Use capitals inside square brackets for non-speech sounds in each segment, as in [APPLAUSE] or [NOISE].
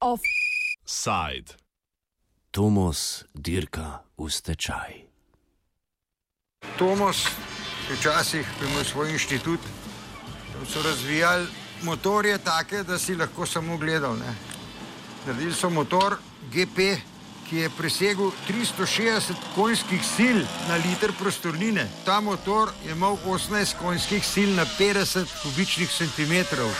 Offside. Tomos dirka v stečaj. Tomos je včasih imel svoj inštitut, tam so razvijali motorje take, da si lahko samo gledal. Ne. Naredili so motor GP, ki je presegel 360 konjskih sil na liter prostornine. Ta motor je imel 18 konjskih sil na 50 kubičnih centimetrov.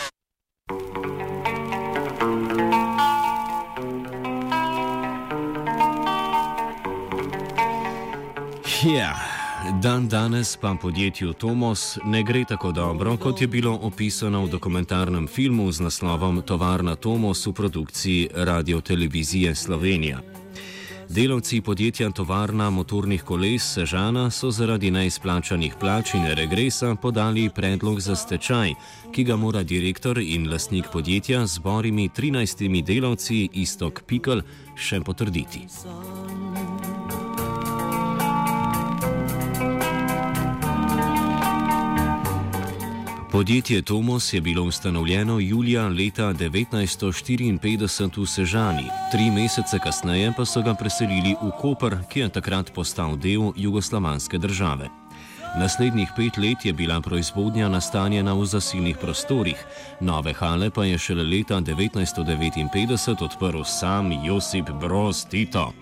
Ja, dan danes pa podjetju Tomos ne gre tako dobro, kot je bilo opisano v dokumentarnem filmu z naslovom Tovarna Tomos v produkciji Radio Televizije Slovenija. Delavci podjetja Tovarna motornih koles Sežana so zaradi neizplačanih plač in regresa podali predlog za stečaj, ki ga mora direktor in lastnik podjetja z borimi 13 delavci Istok Pikl še potrditi. Podjetje Tomos je bilo ustanovljeno julija leta 1954 v Sežani, tri mesece kasneje pa so ga preselili v Koper, ki je takrat postal del jugoslovanske države. Naslednjih pet let je bila proizvodnja nastanjena v zasilnih prostorih, nove hale pa je šele leta 1959 odprl sam Josip Broz Tito.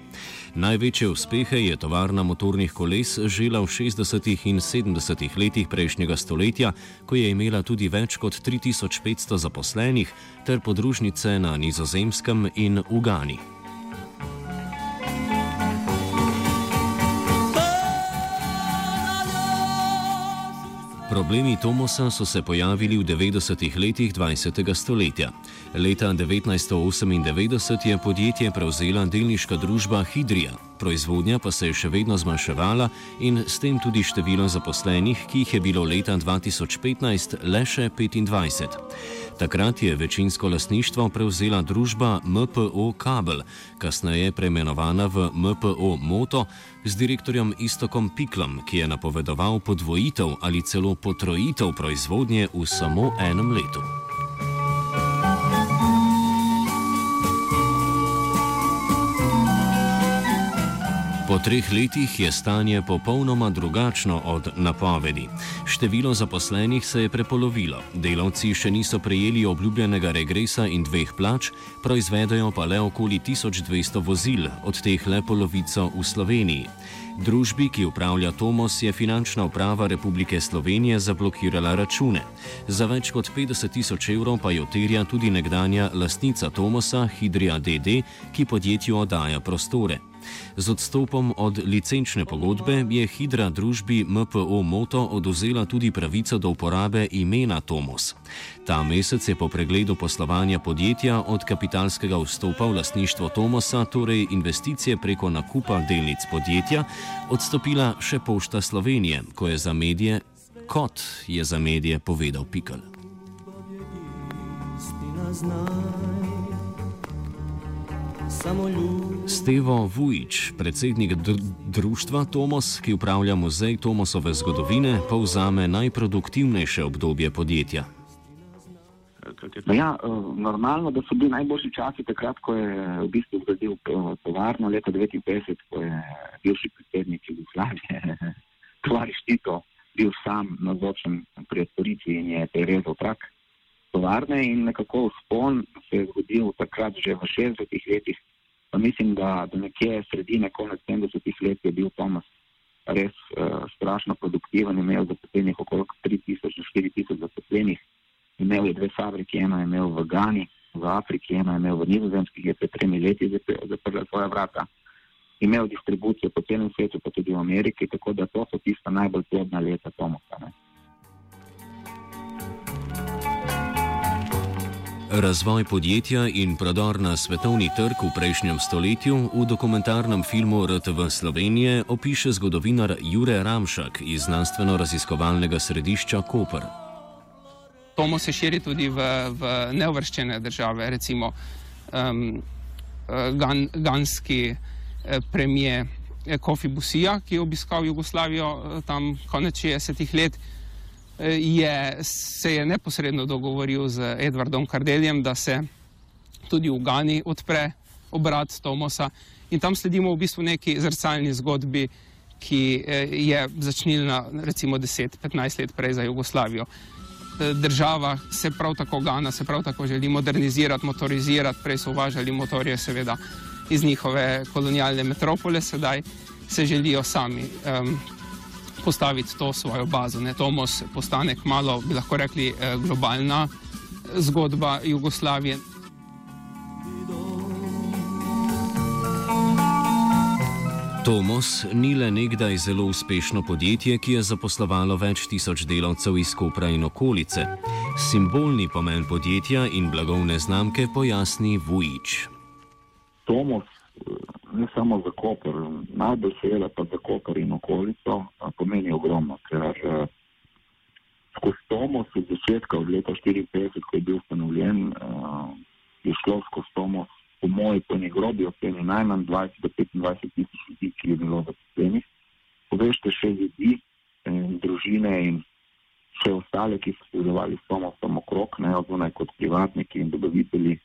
Največje uspehe je tovarna motornih koles žela v 60. in 70. letih prejšnjega stoletja, ko je imela tudi več kot 3500 zaposlenih ter podružnice na Nizozemskem in v Problemi Tomosa so se pojavili v 90-ih letih 20. stoletja. Leta 1998 je podjetje prevzela delniška družba Hidrija, proizvodnja pa se je še vedno zmanjševala in s tem tudi število zaposlenih, ki jih je bilo leta 2015 le še 25. Takrat je večinsko lasništvo prevzela družba MPO Kabel, kasneje preimenovana v MPO Moto, z direktorjem Istokom Piklom, ki je napovedoval podvojitev ali celo potrojitev proizvodnje v samo enem letu. Po treh letih je stanje popolnoma drugačno od napovedi. Število zaposlenih se je prepolovilo, delavci še niso prejeli obljubljenega regresa in dveh plač, proizvedajo pa le okoli 1200 vozil, od teh le polovico v Sloveniji. Družbi, ki upravlja Tomos, je finančna uprava Republike Slovenije zablokirala račune. Za več kot 50 tisoč evrov pa jo terja tudi nekdanja lastnica Tomosa, Hidrija DD, ki podjetju oddaja prostore. Z odstopom od licenčne pogodbe je Hidra družbi MPO Moto oduzela tudi pravico do uporabe imena Tomos. Ta mesec je po pregledu poslovanja podjetja od kapitalskega vstopa v lastništvo Tomosa, torej investicije preko nakupa delnic podjetja, odstopila še Pošta Slovenije, ko je za medije, kot je za medije povedal Pikal. Stevo Vujič, predsednik dr društva Tomos, ki upravlja muzej Tomosove zgodovine, povzame najproduktivnejše obdobje podjetja. No ja, normalno, da so bili najboljši časi takrat, ko je v bistvu zgradil tovarno leta 1959, ko je bivši predsednik Jugoslavije, [LAUGHS] Tovariš Tito, bil sam nazočen pri otvoritvi in je prerezal trak tovarne in nekako vzpon se je zgodil takrat že v 60-ih letih. Pa mislim, da do nekje sredine, konec 70-ih let je bil Tomas res uh, strašno produktiven, imel zaposlenih okrog 3000-4000 zaposlenih, imel je dve fabriki, eno je imel v Gani, v Afriki, eno je imel v Nizozemski, ki je pred tremi leti zaprla svoja vrata. Imel distribucijo po celem svetu, pa tudi v Ameriki, tako da to so tista najbolj plodna leta Tomasa. Razvoj podjetja in prodor na svetovni trg v prejšnjem stoletju v dokumentarnem filmu RTV Slovenije opiše zgodovinar Jure Ramšak iz znanstveno-raziskovalnega središča Koper. Tomo se širi tudi v, v neuvrščene države, recimo um, gan, ganski eh, premije Kofi Busija, ki je obiskal Jugoslavijo tam konec 60-ih let, je, se je neposredno dogovoril z Edwardom Kardeljem, da se tudi v Gani odpre obrat Tomosa in tam sledimo v bistvu neki zrcalni zgodbi, ki je začnila recimo 10-15 let prej za Jugoslavijo. Država se prav tako Gana, se prav tako želi modernizirati, motorizirati, prej so uvažali motorje seveda iz njihove kolonialne metropole, sedaj se želijo sami um, postaviti to svojo bazo. Ne? Tomos postane malo, bi lahko rekli, eh, globalna zgodba Jugoslavije. Tomos ni le nekdaj zelo uspešno podjetje, ki je zaposlovalo več tisoč delavcev iz Kopra in okolice. Simbolni pomen podjetja in blagovne znamke pojasni Vujič. Tomos ne samo za Koper, najbolj seveda pa za Koper in okolico, pomeni ogromno, ker uh, skozi Tomos od začetka, od leta 1954, ko je bil ustanovljen, uh, je šlo skozi Tomos, po moji, po njegovi oceni, najmanj 20 do 25 tisoč ljudi, ki je bilo zaposlenih. Povežte še ljudi in družine in vse ostale, ki so sodelovali s Tomosom okrog, ne odvonaj kot privatniki in dobavitelji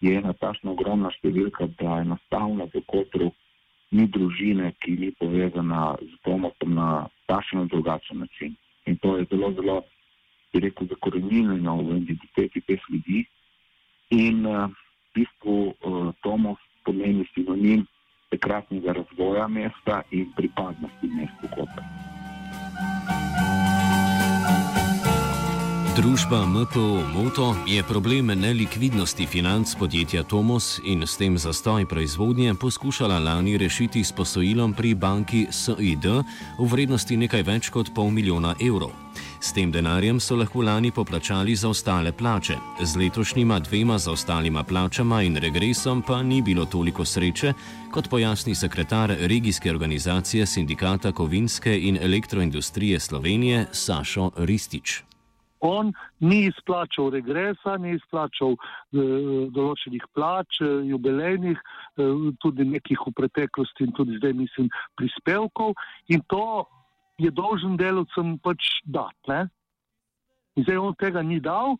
je ena tašna ogromna številka, da enostavno v Kotru ni družine, ki ni povezana z Tomosom na tašen in drugačen način. In to je zelo, zelo, bi rekel, zakorenjeno v identiteti teh ljudi. In uh, v bistvu uh, Tomos pomeni sinonim takratnega razvoja mesta in pripadnosti mestu Kotru. Družba MPO Moto je problem nelikvidnosti financ podjetja Tomos in s tem zastoj proizvodnje poskušala lani rešiti s posojilom pri banki SID v vrednosti nekaj več kot pol milijona evrov. S tem denarjem so lahko lani poplačali za ostale plače, z letošnjima dvema zaostalima plačama in regresom pa ni bilo toliko sreče, kot pojasni sekretar regijske organizacije sindikata kovinske in elektroindustrije Slovenije Sašo Ristič on ni izplačal regresa, ni izplačal eh, določenih plač, eh, jubilejnih, eh, tudi nekih v preteklosti in tudi zdaj, mislim, prispevkov in to je dolžen delovcem pač dati. In zdaj on tega ni dal,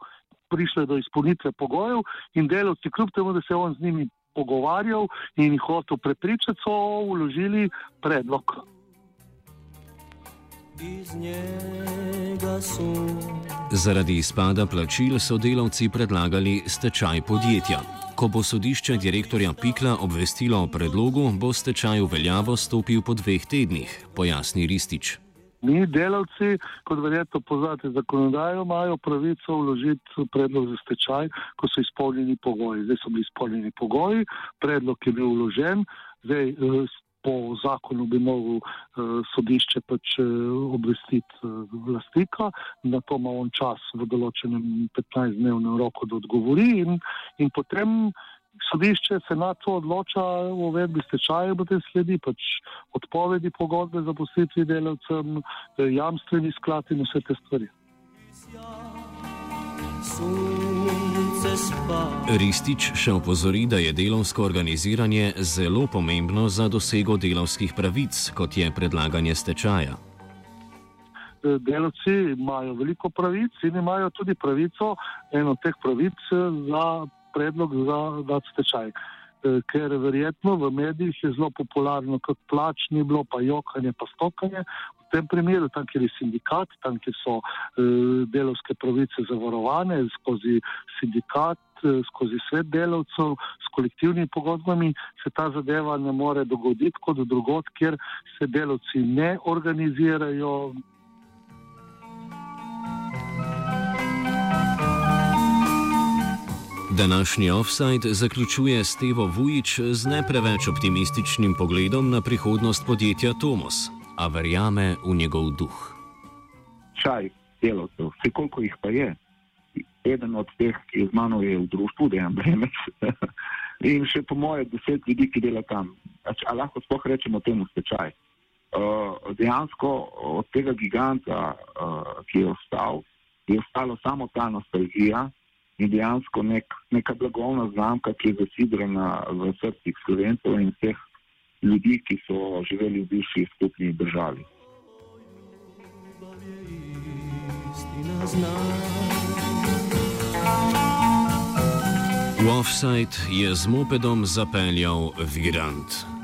prišlo je do izpolnitve pogojev in delovci, kljub temu, da se je on z njimi pogovarjal in jih hotel prepričati, so vložili predlog. Zaradi izpada plačil so delavci predlagali stečaj podjetja. Ko bo sodišče direktorja Pikla obvestilo o predlogu, bo stečaj v veljavo stopil po dveh tednih, pojasni Ristič. Mi, delavci, kot verjetno poznate zakonodajo, imajo pravico vložiti predlog za stečaj, ko so izpolnjeni pogoji. Zdaj so bili izpolnjeni pogoji, predlog je bil vložen, zdaj eh, po zakonu bi mogel uh, sodišče pač uh, obvestiti vlastnika, na to ima on čas v določenem 15-dnevnem roku, da odgovori in, in potem sodišče se na to odloča o uvedbi stečaja, potem sledi pač odpovedi pogodbe za posvetvi delavcem, jamstveni sklad in vse te stvari. Ristič še opozori, da je delovsko organiziranje zelo pomembno za dosego delovskih pravic, kot je predlaganje stečaja. Delavci imajo veliko pravic in imajo tudi pravico, eno od teh pravic, za predlog za stečaj. Eh, ker verjetno v medijih je zelo popularno, kot plač ni bilo, pa jokanje, pa stokanje. V tem primeru, tam, kjer je sindikat, tam, kjer so uh, delovske pravice zavarovane skozi sindikat, uh, skozi svet delavcev, s kolektivnimi pogodbami, se ta zadeva ne more dogoditi kot drugot, kjer se delavci ne organizirajo. Današnji offside zaključuje Stevo Vujič z ne preveč optimističnim pogledom na prihodnost podjetja Tomos, a verjame v njegov duh. Čaj delavcev, vse koliko jih pa je. Eden od teh, ki je z mano je v društvu, dejem bremec. [LAUGHS] In še po moje deset ljudi, ki dela tam. A lahko sploh rečemo temu stečaj. Uh, dejansko od tega giganta, uh, ki je ostal, je ostalo samo ta nostalgija, in dejansko nek, neka blagovna znamka, ki je zasidrana v srcih slovencev in vseh ljudi, ki so živeli v bivši skupni državi. V offside je z mopedom zapeljal Virant.